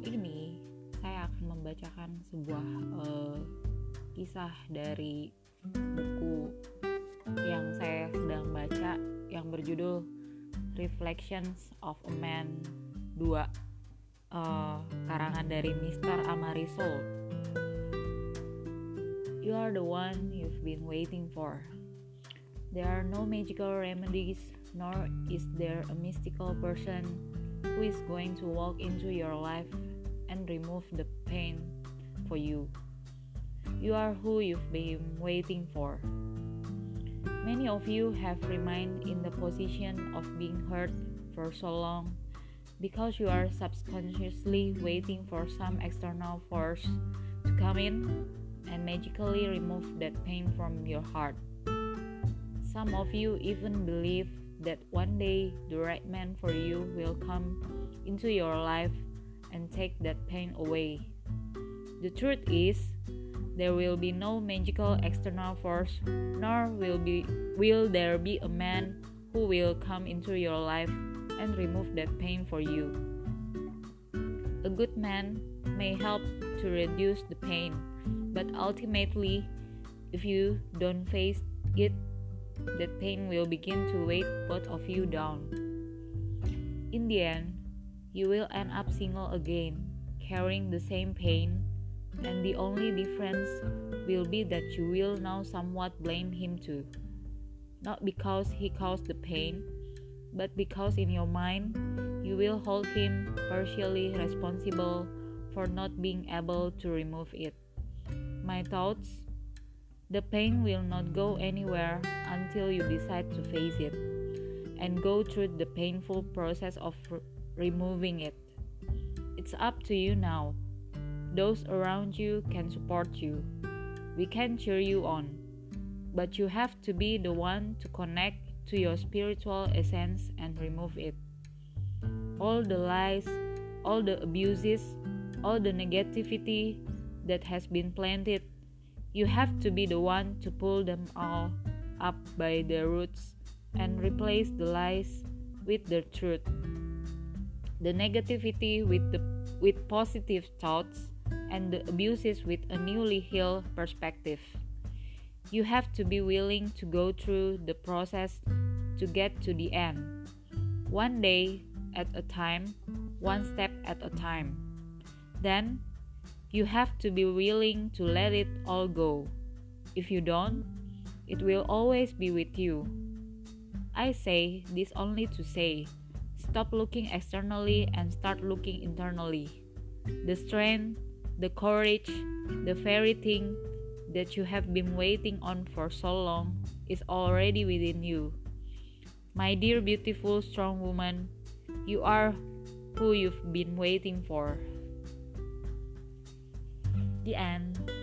saya akan membacakan sebuah uh, kisah dari buku yang saya sedang baca yang berjudul Reflections of a Man 2 uh, karangan dari Mr. Amarisol. You are the one you've been waiting for. There are no magical remedies, nor is there a mystical person who is going to walk into your life and remove the pain for you. You are who you've been waiting for. Many of you have remained in the position of being hurt for so long because you are subconsciously waiting for some external force to come in and magically remove that pain from your heart. Some of you even believe that one day the right man for you will come into your life and take that pain away. The truth is, there will be no magical external force, nor will be will there be a man who will come into your life and remove that pain for you. A good man may help to reduce the pain, but ultimately, if you don't face it that pain will begin to weigh both of you down. In the end, you will end up single again, carrying the same pain, and the only difference will be that you will now somewhat blame him too. Not because he caused the pain, but because in your mind you will hold him partially responsible for not being able to remove it. My thoughts the pain will not go anywhere until you decide to face it and go through the painful process of re- removing it. It's up to you now. Those around you can support you. We can cheer you on. But you have to be the one to connect to your spiritual essence and remove it. All the lies, all the abuses, all the negativity that has been planted you have to be the one to pull them all up by the roots and replace the lies with the truth. The negativity with the with positive thoughts and the abuses with a newly healed perspective. You have to be willing to go through the process to get to the end. One day at a time, one step at a time. Then you have to be willing to let it all go. If you don't, it will always be with you. I say this only to say stop looking externally and start looking internally. The strength, the courage, the very thing that you have been waiting on for so long is already within you. My dear, beautiful, strong woman, you are who you've been waiting for. The end.